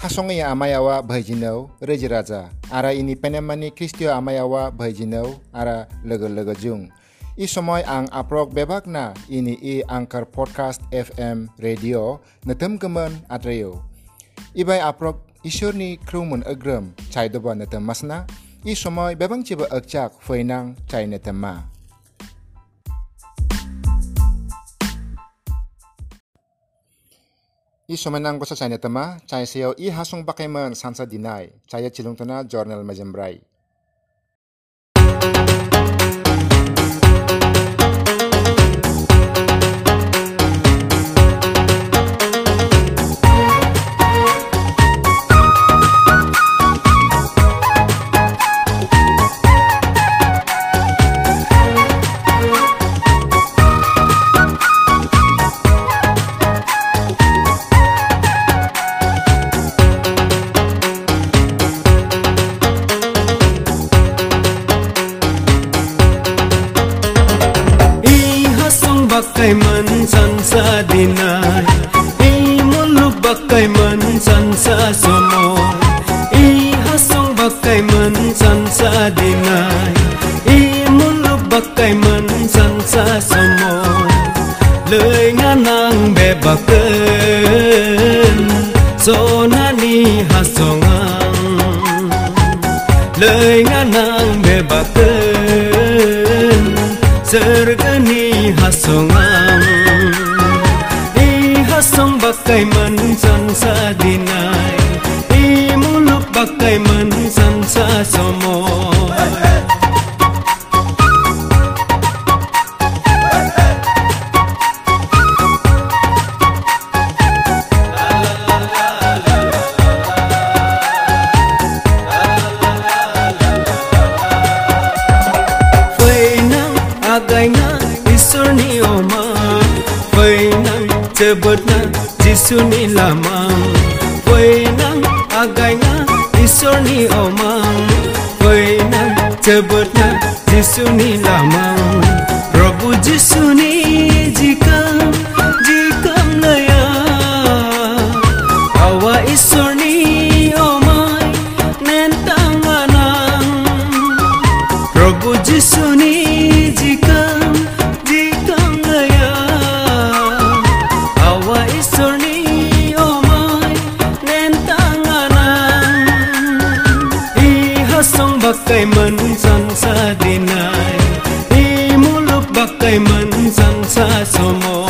하송의 아마야와 바이지노 레지라자 아라 이니 페네마니 크리스티오 아마야와 바이지노 아라 러글러거 중 이소모이 앙 아프록 베박나 이니 이 앙커 포드카스트 FM 라디오 느틈금은 아드레요 이바이 아프록 이쇼니 크루문 어그럼 차이도바 느틈 마스나 이소모이 베방치바 억작 후이낭 차이 느틈마 I sumenang ko sa China tama, chay sayo i hasong pakaiman sansa dinay, chaya chilong tana jornal majembrai. बक्कै मन संसा दिन ए मुलु बक्कै मन संसा सोमो ए हसौ बक्कै मन संसा दिन ए मुलु बक्कै मन संसा सोमो lời ngã nàng bè bạc cơn gió nani hà gió ngang. Lời ngã nàng bè bạc cơn, giờ hasongang i hasong bakai man san sa dinai i muluk bakai man san sa somo jisu ni lamang Pwai nang agai na isur ni oma Pwai nang cebut na jisu ni lamang Prabu jisu ni jikam jikam bakai man san sa dinai I muluk bakai man san sa somoy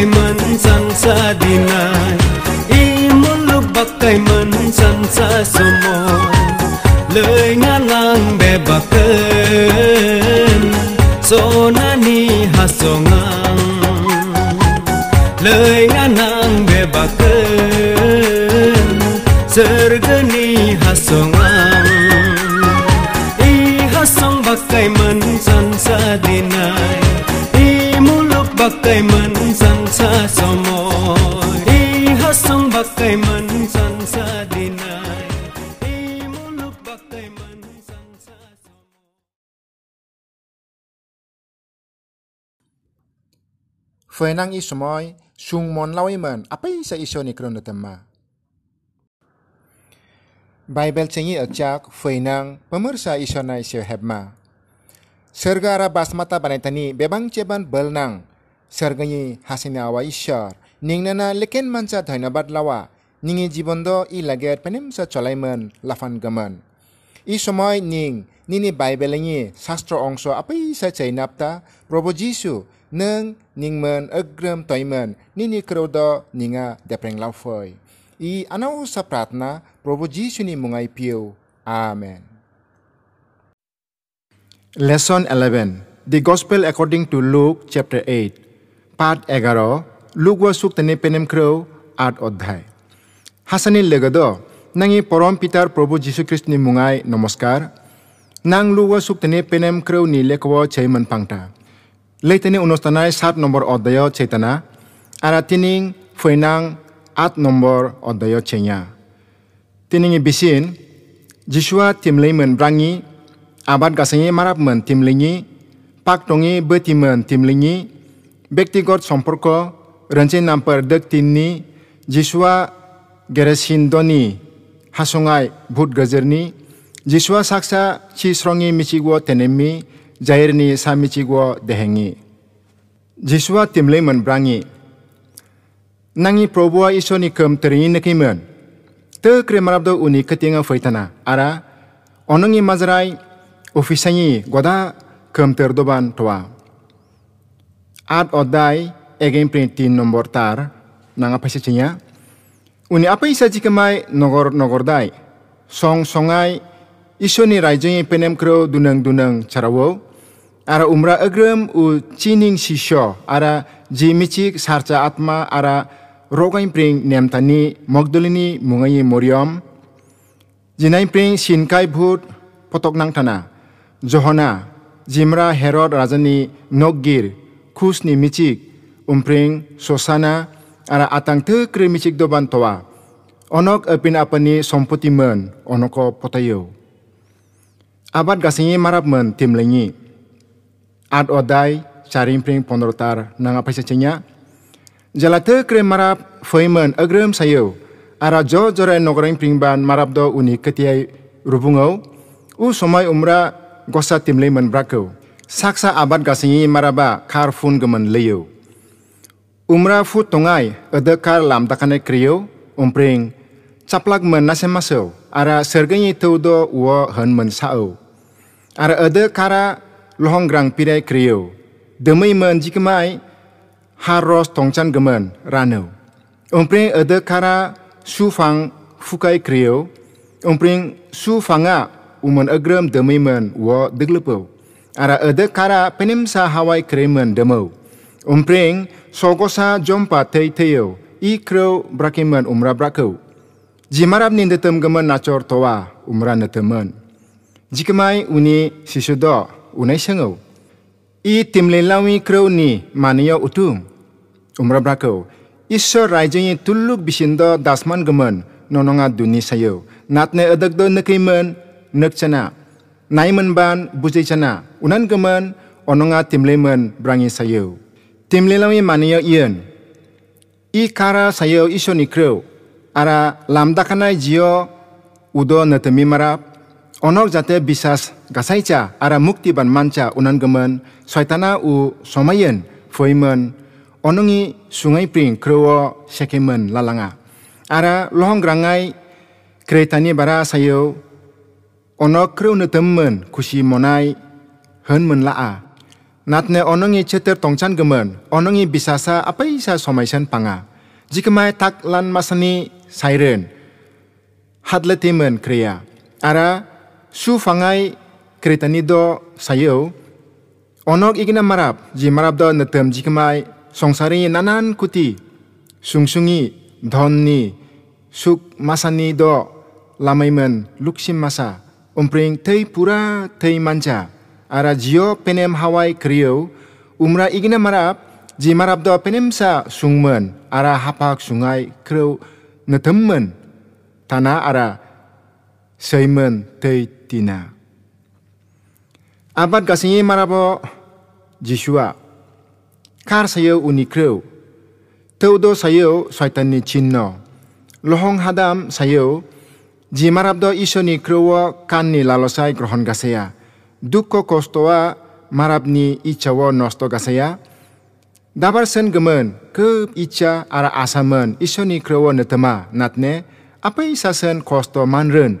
hasong bakai man san sa dinai I muluk bakai man san sa somoy lời nganang be baken so nani hasongang lời nganang be baken sergani hasongang i hasong bakai man san sa dinai i muluk bakai Fuenang mon sungmon lawiman apa sa iso ni krono tema. Bible cengi acak fuenang pemirsa iso na iso hebma. Sergara basmata banaitani bebang ceban belnang. Sergani hasini awa isyar. Ningnana leken manca dhainabad lawa. Ningi jibondo i laget penim sa cholaiman lafan gaman. I ning nini Bible ngi sastro ongso apa sa cainapta, Probo Jisu neng ningmen agrem toimen nini krodo ninga depreng laufoi. I anau sa pratna Probo Jisu ni mungai piu. Amen. Lesson 11 The Gospel according to Luke chapter 8 Part 11 Luke wa suk tane penem krau at odhai Hasani legado nangi porom pitar Prabhu Jisu Christ ni mungai namaskar. Nang Luke wa suk tane penem krau ni lekwa chaiman pangta Leitani unostanai 7 nomor odhayo chaitana ara tining foinang 8 nomor odhayo chenya Tiningi bisin Jishua timleiman brangi abad gasenge marap men timlingi pak tongi betimen timlingi ব্যক্তিগত সম্পর্ক রঞ্চে নাম্পার দক তিননি যিশুয়া গেরেসিন্দনি হাসঙ্গাই ভুট গজরনি যিশুয়া সাকসা চিস্রঙি মিচিগো তেনেমি jair ni sami cigwo dehengi. Jiswa timle brangi. Nangi probua iso ni kem teringi nekimen. Te kremarabdo uni ketinga faitana. Ara, onongi mazrai ofisangi goda kem terdoban tua. Ad odai egen printin nomor tar. Nanga pasicinya. Uni apa isa jikemai nogor nogor dai. Song songai isoni ni penem kro dunang dunang carawo. Ara umra agrem u cining sisyo ara jimichik sarca atma ara rogain pring nemtani mogdolini mungai moriam. Jinai pring sinkai bhut potok nang tanah. Johana, Jimra Herod Rajani Nogir, Kusni Michik, Umpring, Sosana, ara atang te michik doban toa. Onok epin apani sompoti men, onoko potayo. Abad gasingi marap men tim lengi. Ad odai, charing pring pondrotar, nang apa cenya. Jala te kre marap foimen agrem sayo. Ara jo jore nogoreng pring ban marap do uni ketiai rubungau. U somai umra gosa timleiman brako. Saksa abad gasingi maraba kar fun gemen leyo. Umra fu tongai ede kar lam takane kriyo umpring caplak men nase maso ara sergenyi teudo wo hen men sao. Ara ede kara lohong grang pirai kriyo. Demai men jikemai haros tongchan gemen rano. Umpring ede kara sufang fukai kriyo. Umpring sufanga uman agram demiman wo deglepo. Ara ede kara penimsa hawai kremen demo. Umpring sogosa jompa tei teyo i kro brakiman umra brako. Jimarab ni detem gemen nachor towa umra netemen. Jikemai uni sisudo unai sengo. I timle lawi kro ni maniyo utum. Umra brako. Isor raijengi tuluk bisindo dasman gemen nononga duni sayo. Natne edekdo nekimen nekcana naiman ban bujai cana unan geman ononga timlemen brangi sayo timlelami maniyo ian i kara sayo iso nikro ara lamdakanai jio udo netemi marap onok jate bisas gasaicha ara mukti ban manca unan geman soitana u somayen foimen. Onongi sungai pring krowo sekemen lalanga. Ara lohong grangai kretani bara sayo ono kreu ne temmen kusi monai hen men laa. Natne onongi cheter tongchan gemen onongi bisasa apa isa somaisan panga. Jikemai tak lan masani siren hadletimen kriya ara su fangai kretani do sayo onok igina marap ji marap do netem jikemai songsari nanan kuti sungsungi dhonni suk masani do lamaimen luksim masa umpring tei pura tei manja. Ara jio penem hawai kriyo umra igina marap ji marap do penem sa sungmen ara hapak sungai kriyo netemmen tana ara seimen tei tina abad kasingi marabo Jishua kar sayo uni kreu. Teudo sayo shaitanni chinno. Lohong hadam sayo jimarabdo ishoni kreuo kanni lalosai grohon gaseya. Dukko kostoa marabni ichawo nosto gaseya. Dabar sen gemen ke icha ara asamen ishoni kreuo netema natne. Apa isasen kosto manren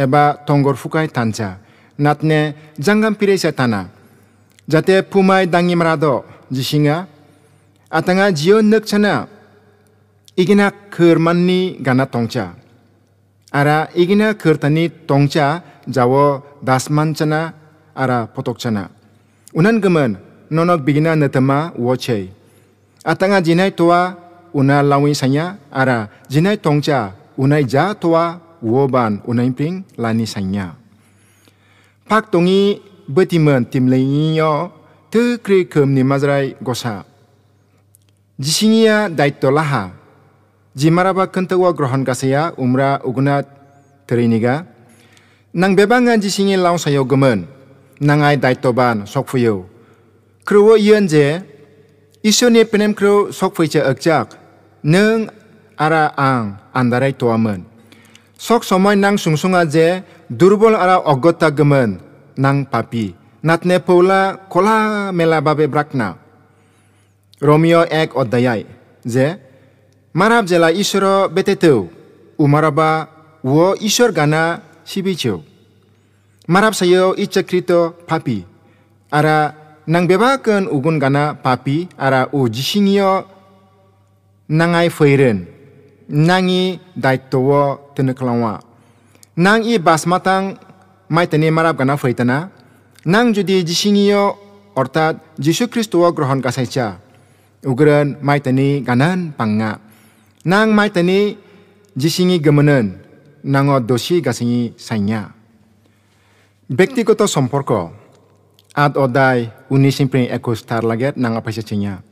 eba tonggor fukai tanja natne jangan pire setana. Jate pumai dangi marado jisinga atanga jio nek chana. Igina kermani gana tongcha. Ara igina kertani tongcha jawo dasmancana ara potokcana, unan gemen nonok bigina netema woche atanga jinai toa lawi sanya ara jinai tongcha unai jatua. 5번 오나임핑 라니상냐 박동이 버티면 팀랭이여 드그레 금니 마즈라이 고사 지싱이야 다이토라하 지마라바 끈뜨와 grohan 가세야 umra ugunat teriniga. nang bebangan jisingi laung sayo gemen. Nangai daitoban sokfuyo. Kruwo iyan je isone penem kru sokfuicha akjak neng ara ang andarai tuamen sok সময় nang sungsunga je durbol ara ogota gemen nang papi natne pola kola mela babe brakna Romeo ek odayai je marab jela ishoro beteteu umaraba wo ishor gana sibicheu marab sayo ichakrito papi ara nang bebakan ugun gana papi ara u jisingio nangai feiren nangi daitowo tenekelawa. Nang i bas matang mai tene marab gana. Nang judi jisingiyo ortat Jisu wo grohon kasaicha. Ugren mai tene ganan panga. Nang mai tene jisingi gemenen. Nango dosi gasingi Bektiko Bektigoto somporko. Ad odai unisimpe ekostar laget nang apaisachenya.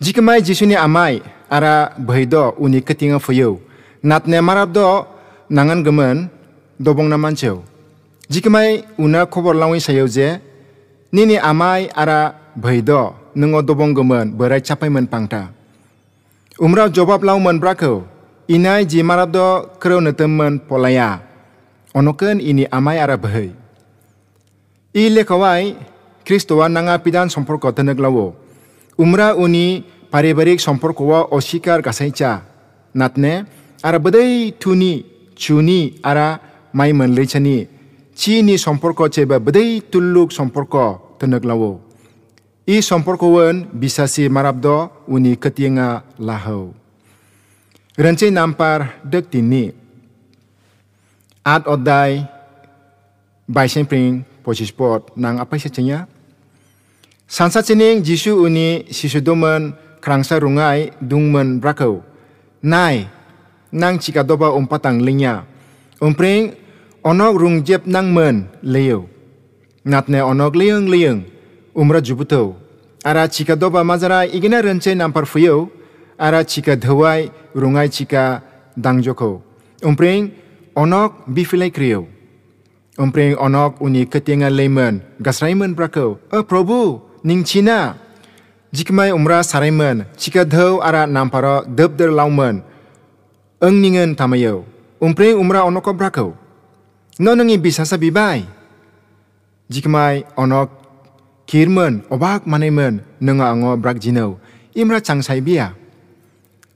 Jika mai jisuni amai ara bhaido uni ketinga foyo. Natne marado nangan gemen dobong na Jika mai una kobor lawi sayo je nini amai ara bhaido nengo dobong gemen berai capai men pangta. Umrau jawab lau men brako. Inai ji marabdo kreu netemen polaya. Onoken ini amai ara bhai. I Kristo wa nanga pidan somporko teneglawo. Umra uni pare berik sompor kowa osikar kasei ca natne ara bedei tuni cuni ara mai man lechani cini sompor ko cebe bedei tuluk sompor ko tene glawo. I sompor kowen bisa si marabdo uni katinga lahou. Ranci nampar dektini At odai bai shempring poshi sport nang a peshetengya posisport nang apa secenya? Sansa cening jisu uni sisudomen krangsa rungai dungmen brakau. Nai nang chika doba umpatang linya. Umpring onok rungjep nang men leo. Natne onok liang liang umra jubuto ara chika doba mazara igina renche nampar fuyo ara chika dhawai rungai chika dangjoko umpring onok bifilai kriyo umpring onok uni ketinga lemon gasraiman brako a probu ning china jikmai umra saraiman chika dhaw ara namparo debder lauman eng ningen tamayo umpring umra onoko brako nonangi bisasa bibai. Jikmai onok kirmen obak manemen nenga ango brak jinau. Imra changsai bia.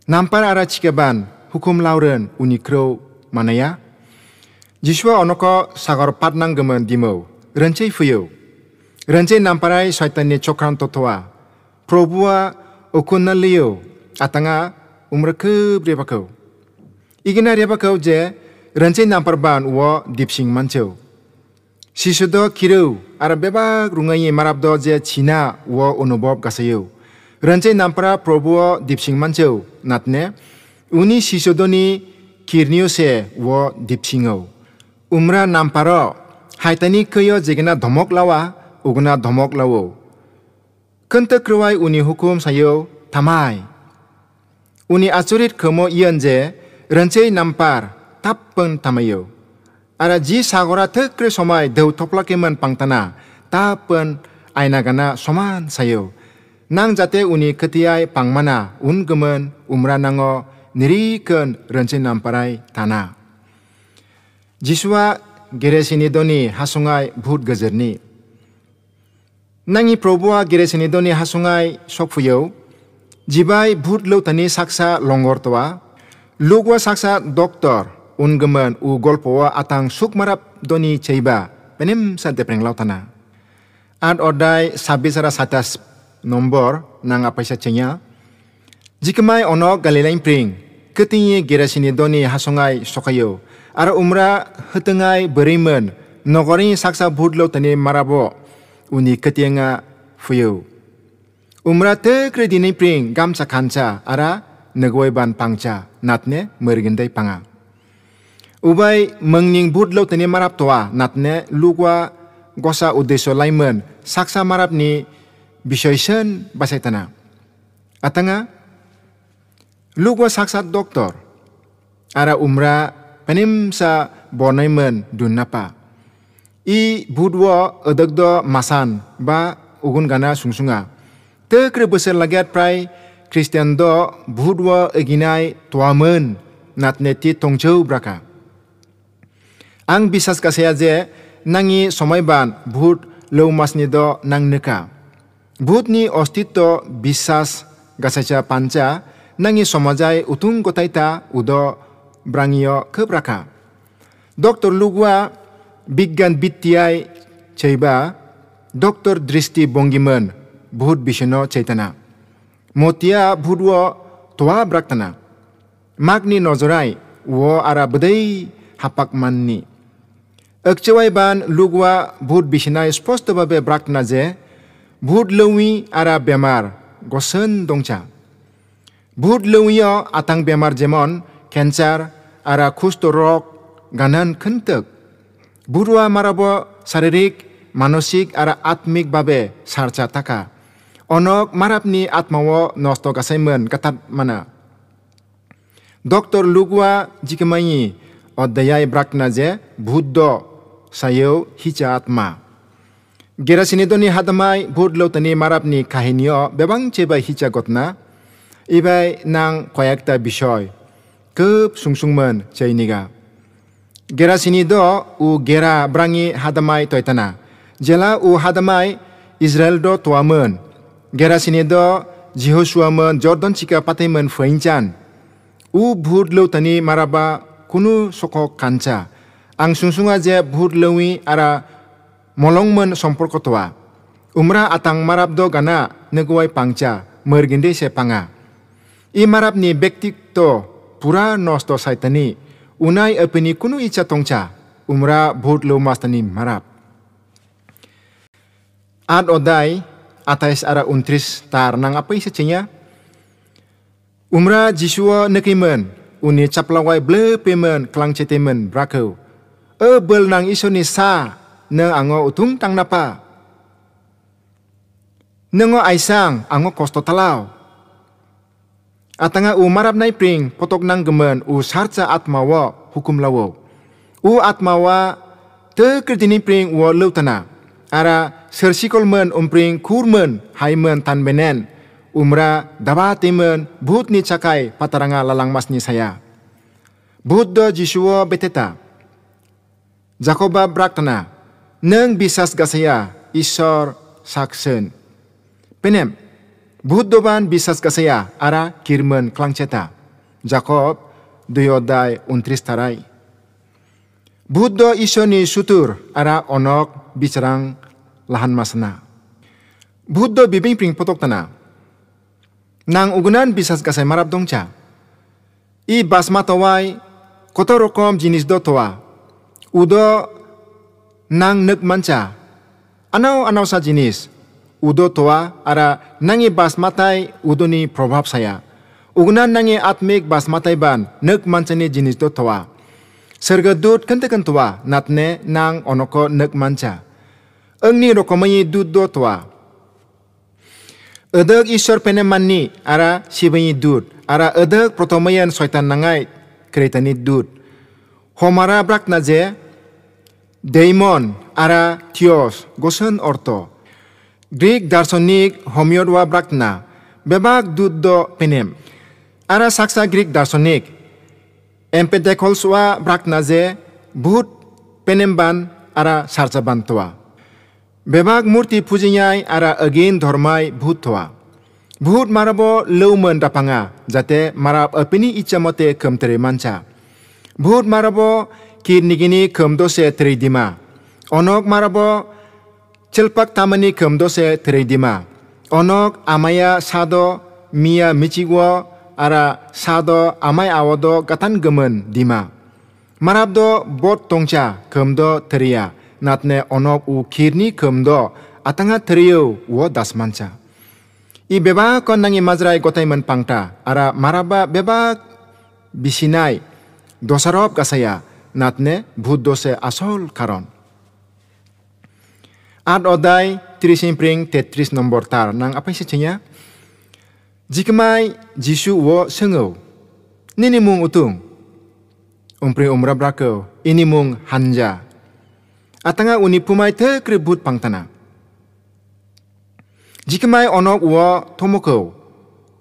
Nampar ara chikeban hukum lauren unikro manaya. Jishwa onoko sagor patnang gemen dimau 런제 남파라이 샤이탄니 Probua 프로부와 liu atanga umraku rebakau. Igina rebakau je rancai nampar ban uo dipsing mancau. Sisudo kiru ara bebak rungai marabdo je China uo onubob kasayu. Rancai nampara probua dipsing mancau natne uni sisudo ni kirniu se uo dipsingau. Umra namparo haitani kuyo jegena domok lawa ugna dhomok lawo. Kenta kruwai uni hukum sayo tamai. Uni acurit kemo iyan je rancai nampar tappen tamayo. Ara ji sagora tekre somai deu toplakeman pangtana tappen aina gana soman sayo nang jate uni ketiai pangmana un gemen umra nango rencin namparai tanah. Jiswa geresini doni hasungai bhut gazerni. Nangi probua geresini doni hasungai sokfuyo, jibai bhut lo tani saksa longor toa, lugwa saksa doktor un gemen u golpoa atang sukmarap doni ceiba, penim sa depreng lautana. Ad ordai sabisara satas nombor nang apa sa cenya. Jika mai ono galilain pring, ketinggi gerasini doni hasongai sokayo. Ara umra hetengai berimen, nogori saksa budlo tani marabo, uni ketienga fuyu. Umrate kredini pring gamsa sakansa ara negoi ban pangca natne merigendai panga. Ubai mengning lo tani marap toa natne lugwa gosa udeso laimen saksa marap ni bisoisen basaitana. Atanga lugwa saksa doktor ara umra penim sa bonaimen dunapa i budwo odagdo masan ba ugun gana sungsunga te kre besar lagat prai Christian do budwo eginai tuamen natneti tongchau braka ang bisas kasaya je nangi somaiban bud leumasni do nang neka Bhutni ostito bisas gasacha panca nangi somajai utung kotaita udo brangio kebraka. Doktor Lugwa Biggan Bitiai Chaiba Doktor Dristi Bongiman Bhut Bishno Chaitana Motia Bhudwo Toa Braktana Magni Nozorai wo ara bedai hapak manni Ekcewai ban Lugwa Bhut Bishna spostobabe Braktana je Bud lewi ara bemar gosen dongcha. Bud lewiyo atang bemar jemon cancer ara kusto ganan kentek. Budwa marabo saririk manosik ara atmik babe sarcha taka. Onok marapni atmawo nosto kasaimen katat mana. Doktor Lugwa jikemayi odayai brakna je buddo sayo hicha atma. Gerasini doni hadamai budlo tani marapni kahinio bebang cheba hicha gotna ibai nang koyakta bishoy kup sungsungmen Gera sini do u gera brangi hadamai toitana. Jela u hadamai Israel do tuamen. Gera sini do Jehoshua men Jordan chika patai men fuinjan. U bhur leu tani maraba kunu soko kanca. Ang sungsunga je bhur lewi ara molong men somporko kotwa. Umra atang marab do gana neguai pangca mergende se panga. I marab ni bektik to pura nosto saitani unai apini kunu icha tongcha umra bhut lo mastani marab. Ad odai atais ara untris tar nang apa isi cenya? Umra jisua nekimen uni caplawai ble pemen klang cetemen brakau. E bel nang iso ni sa nang ango utung tang napa. Nengo aisang ango kosto talau. Atanga u marap nai pring potok nang gemen u sarca atmawa hukum lawo. U atmawa te kerjini pring wo tana. Ara sersikol men umpring kurmen haimen tan benen. Umra daba timen but ni cakai pataranga lalang mas ni saya. But do jisuwa beteta. Jakoba braktana nang bisas gasaya isor saksen. Penem, Buddo van bisa kesea ara kirmen klang cetta, jakob doyodai untristarai. Buddo isho ni shutur ara onok bicarang lahan masna. Buddo bibing pring potok tanah. Nang ugunan bisa kesei marap dong. I basma towai kotorokom jenis dotowa. Udo nang nuk manca. Anau-anau sa jenis toa. Udo manca. Jenis. toa ara nangi basmatai udoni probab saya ugna nangi atmik basmatai ban nek manchani jinis do toa serga dut kente kentua natne nang onoko nek mancha engni rokomai dut do toa Ödök Ishwar pene manni ara shibanyi dut ara ödök protomayan soitan nangai kretani dut homara brak na je daimon ara Theos gosen orto dut do penem ara saksa Greek darsonik empedekolswa brakna je but penemban ara sarjaban toa bebak murti pujinyai ara again ধর্মাই ভূত থোয়া ভূত মারাব লৌমন দাপাঙা যাতে মারাব অপিনি ইচ্ছা মতে কমতরে মানচা ভূত মারাব কির নিগিনি কমদোসে দিমা অনক মারাব Chelpak tamani kumdose teredima. Onok amaya sado mia michigwo ara sado amai awodo katan gemen dima. Marabdo bot tongcha kemdo teria. Natne onok u kirni kemdo atanga teriyo wo dasmancha. I beba kondangi mazrai gotaiman pangta ara maraba beba bisinai dosarob kasaya natne budose asol karon. Ad odai trisin pring tetris nombor tar nang apa isi cenya? Jikmai jisu wo sengau. Nini mung utung. Umpri umra brakau. Ini mung hanja atanga uni pumai te kribut pangtana. Jikmai onok uwa tomoko,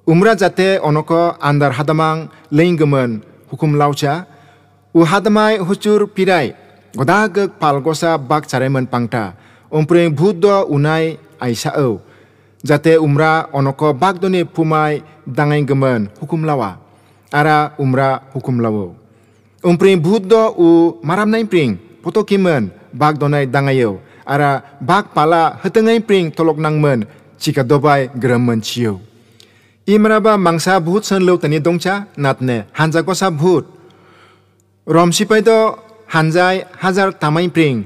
umra jate onoko andar hadamang leinggemen hukum lauca, u hadamai hucur pirai, godagek palgosa bak caremen pangta, umpring buddo unai aisa au, jate umra onoko bagdoni pumai dangai gemen hukum lawa, ara umra hukum lawo. Umpring buddo u maram nain pring, potokimen, bak donai dangayo ara bak pala hetengai pring tolok nangmen chika dobai gramen chiyo mangsa bhut san natne hanja kosa bhut. Rom sipai do hanjai pring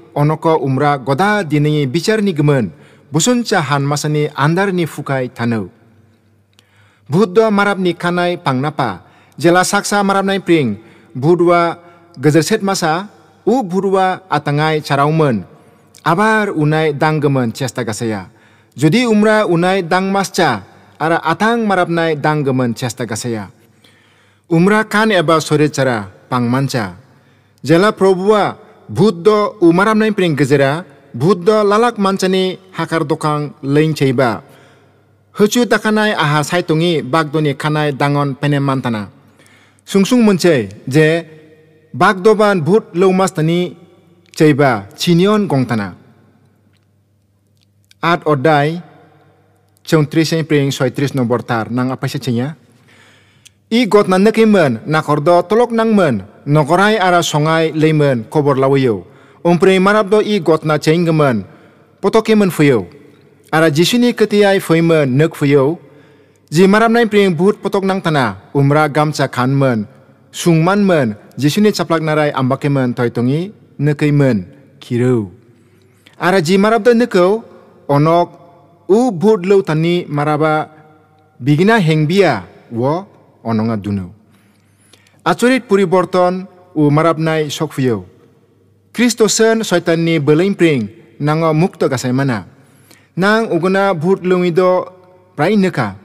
onoko umra goda dini bicar ni gemen busun cahan masani andar ni fukai tanau. Buddha marap ni kanai pangnapa jela saksa marap nai pring budwa gezerset masa u budwa atangai caraumen abar unai dang gemen cesta gasaya. Jadi umra unai dang masca ara atang marap nai dang gemen cesta gasaya. Umra kan eba sore cara pangmanca. Jela probua buddha umaramnai pring gezera buddha lalak mancani hakar dokang lein cheiba. Hucu takanai aha saitungi bagdoni kanai dangon penem mantana. Sungsung munce je bagdoban but leumas tani cheiba chinion gongtana. At odai chongtris sen pring soitris nombor tar nang apa sechenya i got na nekimen na kordo tolok nangmen nokorai ara songai leimen kobor lawayo umpre marabdo i got na chenggemen potokemen fuyo ara jisuni ketiai fuimen nek fuyo ji marab nai pring but potok nang tana umra gamcha khanmen sungmanmen Jisuni caplak narai ambakemen toy tongi nekeimen kirau. Ara ji marabda nekau onok u bud lau tani maraba bigina hengbia wo ononga dunu. Acurit puriborton u marabnai sokfuyo. Kristosen soitani belain pring nango mukto gasai mana. Nang uguna bud lungido prai neka.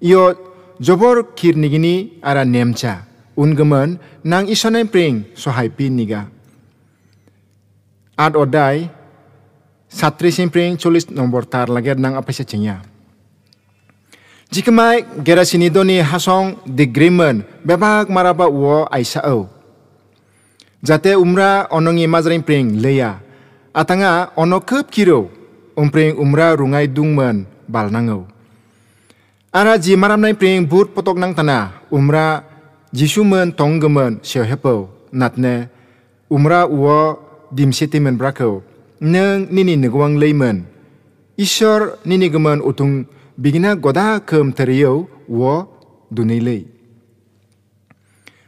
Iyo jobor kirnigini ara nemcha ungemen nang isonai pring sohai pin niga. Ad odai satri pring cholis nombor tar lager nang apa secenya. Jika mai gerasini doni hasong digrimen bebak maraba uo aisa au. Jate umra onongi mazrain pring leya. Atanga ono kep kiro umpring umra rungai dungman balnangau. Ara ji maramnai pring but potok nang tana umra jisuman tonggeman sehepo natne umra uwo dimsitimen brakau neng nini negwang leiman. Ishor nini geman utung bigina goda kem teriyo wo dunilei.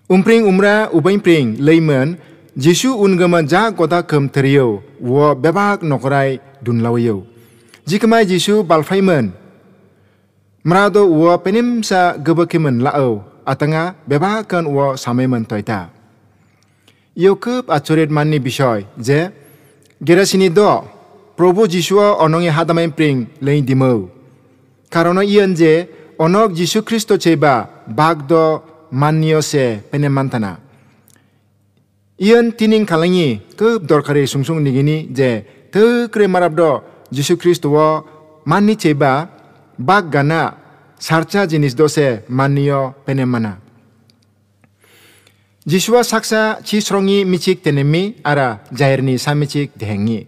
Umpring umra ubain pring leiman Jisu ungama ja goda kem teriyo wo bebak nokrai dunlawiyo. Jikmai Jisu balfaiman Merado wo penim sa gebekimen lao atanga bebakan wo sameman toita. Yokup achurit manni bishoy je gerasini do Probu Jisua onongi hadamain pring lein dimau. Karena ian je onok Jisu Kristo cheba bagdo manio se penemantana. Ian tining kalangi kup dorkari sungsung nigini je te kre marabdo Jisu Kristo wo mani cheba bag gana sarcha jinis dose manio penemana. Jiswa saksa chi srongi michik tenemi ara jairni samichik dehengi.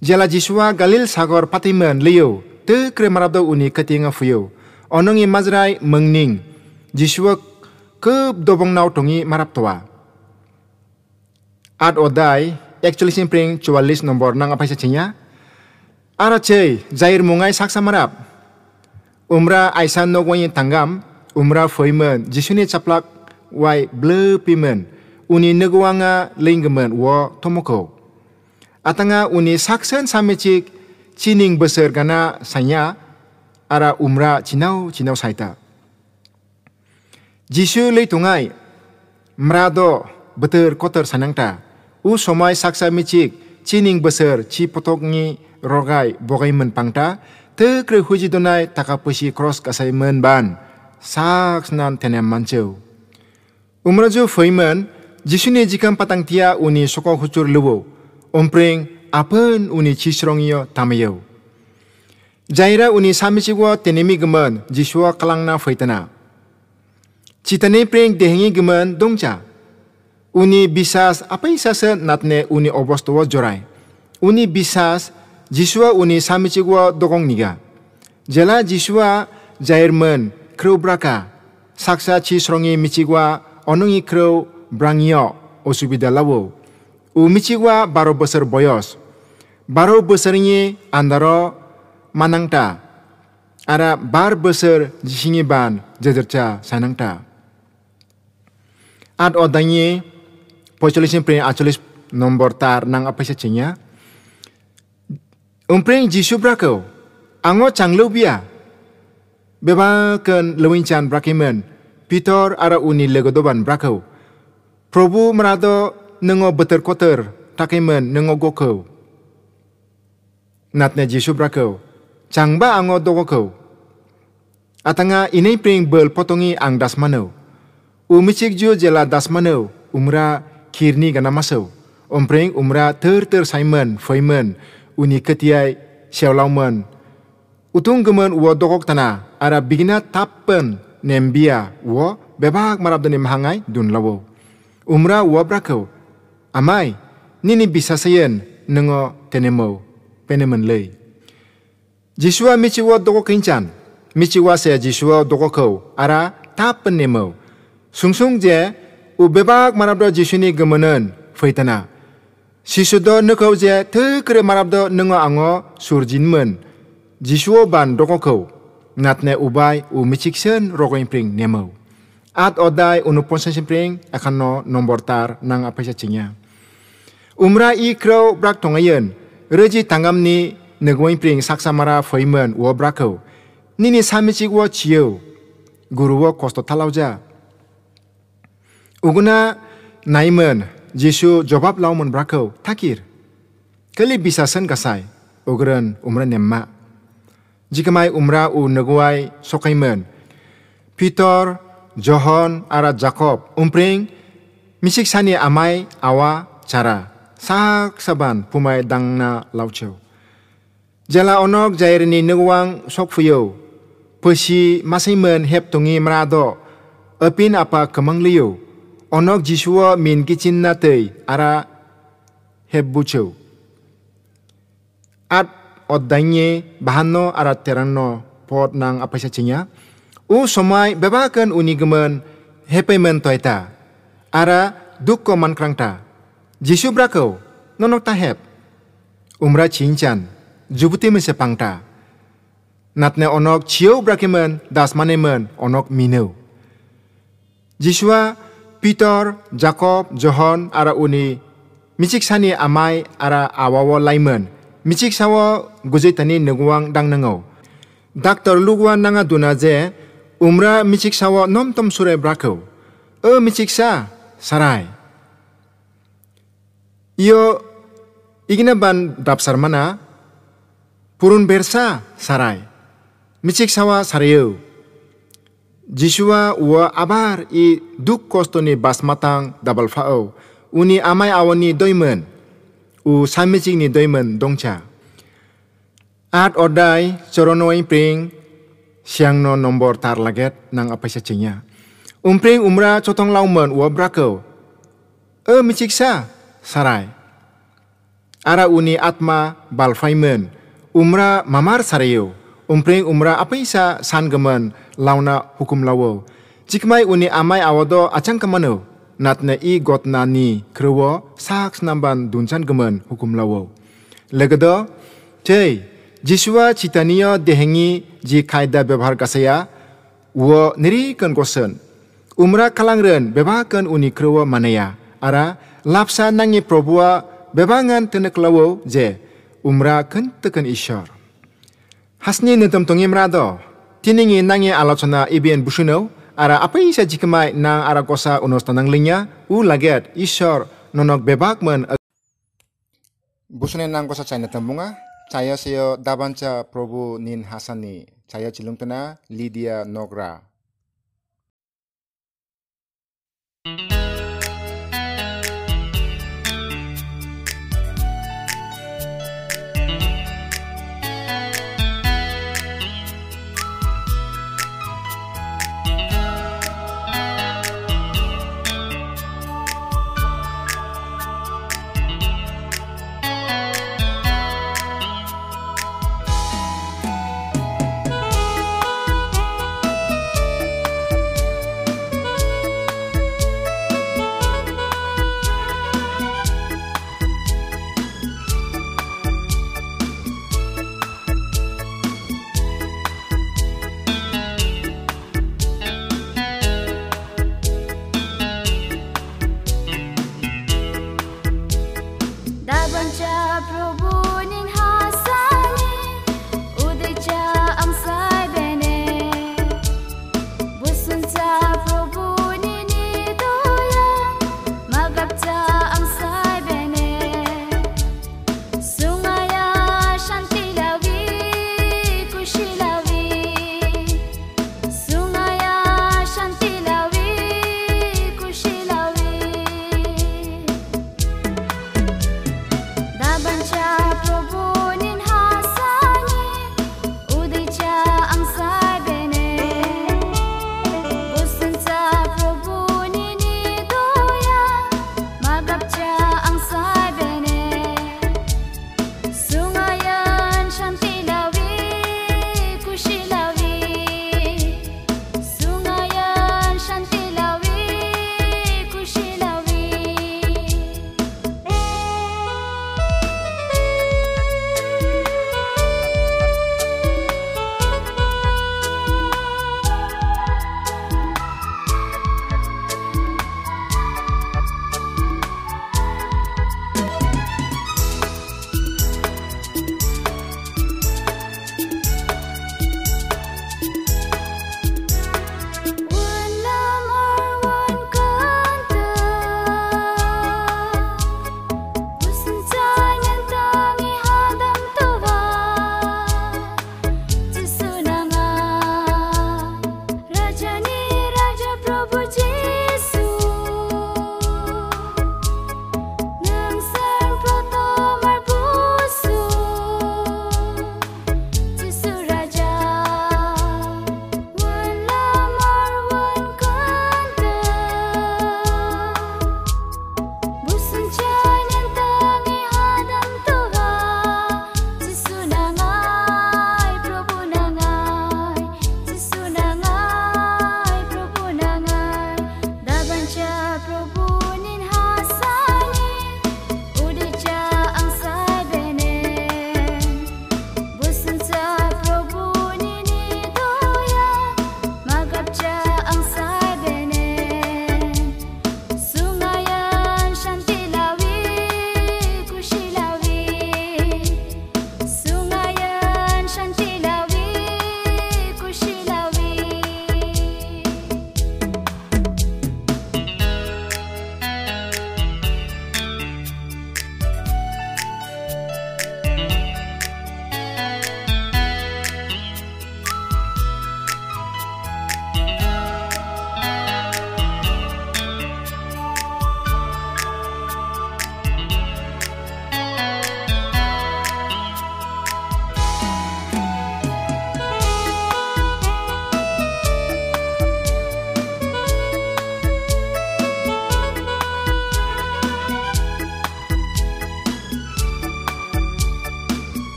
Jela Jiswa Galil Sagor patiman liyo te kre marabdo uni ketinga fuyo. Onongi mazrai mengning. Jiswa ke dobong nau tongi marab toa. Ad odai actually simpring cualis nomor nang apa saja Ara cei jair mungai saksa marab umra aisan nogwani tanggam umra foimen. Jisuni caplak wai ble pimen uni negwanga linggemen wo tomoko. Atanga uni saksen samecik cining besar gana sanya ara umra cinau cinau saita. Jisu leitungai mrado beter kotor sanangta u somai saksa micik cining besar ci potokni rogai bogai menpangta te kre huji donai taka pusi cross kasai men ban. Sak nan tenem mancheu umraju foimen jisuni jikam patang tia uni soko hucur lubo ompreng apen uni chisrongio tamayo jaira uni samichigo tenemi gemen jisua kalangna foitana citane preng dehengi gemen dongcha uni bisas apa isasa natne uni obostowo jorai uni bisas Jisua uni samichigwa dogong niga. Jela Jisua jairmen kreu braka. Saksa chi srongi michigwa onungi kreu brangyo osubida lawo. U michigwa baro besar boyos. Baro besarnya andaro manangta. Ara bar besar jisingi ban jajarcha sanangta. Ad odanye pocholisin pre acholis nomor tar nang apa sih Umpreng Jisu brako, ango changlo bia. Beba ken lewinchan brakimen, Peter ara uni legodoban brako. Probu merado nengo beter koter, takimen nengo goko. Natne Jisu brako, changba ango dogoko. Atanga inay pring bel potongi ang dasmano. Umichik ju jela dasmano, umra kirni ganamaso. Umpreng umra ter ter Simon, Feynman, uni ketiai siawlauman. Utung gemen wo dogok tana ara bigina tappen nembia wo bebak marab dani mahangai dun lawo. Umra wo brakau. Amai nini bisa sayen nengo tenemo penemen lei. Jisua michi wo dogok kincan. Michi wa se Jisua dogok ara tappen nemo. Sungsung je u bebak marab do Jisuni gemenen feitana. Sisudo nukau je te kere marabdo nungo ango surjinmen. Jisuo ban rokokau. Natne ubai u michiksen rokoin pring nemo. At odai unupon sensin pring akan no nombor tar nang apa cingnya. Umra i brak tongayen. Reji tanggam ni negwain pring saksamara foimen wo brakau. Nini samichik wo chiyo. Guru wo kosto talauja. Uguna naimen Jisu jawab lau mun brakau takir. Kali bisa sen kasai, ogren umra nemma. Jika mai umra u negwai sokaimen. Peter, John, ara Jacob, umpring, misik sani amai awa cara. Sak saban pumai dangna lauchau. Jala onok jairini sok fuyo. Pesi masaimen hep tungi merado. Epin apa kemang liyo onok jisua min kicin na tei ara hebbucheu at oddainye bahanno ara teranno pot nang apa cinya u somai bebakan uni gemen hepemen toita ara dukko man krangta jisu brako nonok tahep. Umra cinchan jubuti mesepangta natne onok chiu brakimen dasmanemen onok mineu. Jisua Peter Jacob John ara uni. Michik sani amai ara awawo laimen michik sawo gujitani nugwang dang nango Dr. Lugwa nanga duna je umra michik sawo nom tom sure brako. E michik sa sarai iyo igina ban dapsar mana? Purun bersa sarai. Michik sawa sarayo Jisua wa abar i duk kostoni basmatang double fao. Uni amai awani doimen. U samijing ni doimen dongcha at odai choronoi pring siang no nombor tar laget nang apa cinya umpring umra cotong laumen wa brako e michiksa sarai. Ara uni atma balfaimen, umra mamar sariyo, umpring umra apaisa sangemen launa hukum lawo. Jikmai uni amai awado acang kemano, natne i gotna ni krewo saks namban duncan gemen hukum lawo. Legedo, cei, jiswa citania dehengi ji kaida bebar kasaya, wo neri kan gosen, umra kalangren bebakan uni krewo manaya, ara lapsa nangi probua bebangan tenek lawo je umra kan teken ishar hasni netem tongi mrado tiningi nangi alachana ibien bushino ara apa isa jikmai nang ara kosa unos tanang linya u laget ishor nonok bebak men busune nang kosa china tambunga chaya seyo dabancha probu nin hasani. Chaya chilungtana lydia nogra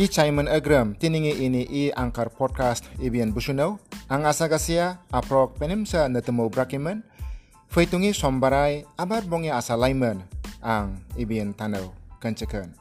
E I chaiman agram tiningi ini i angkar podcast. Ibian busuno ang asagasia aprok penim sa natemo brakimen. Fetungi sombarai abar bongi asalaimen ang ibian tanau kencekan.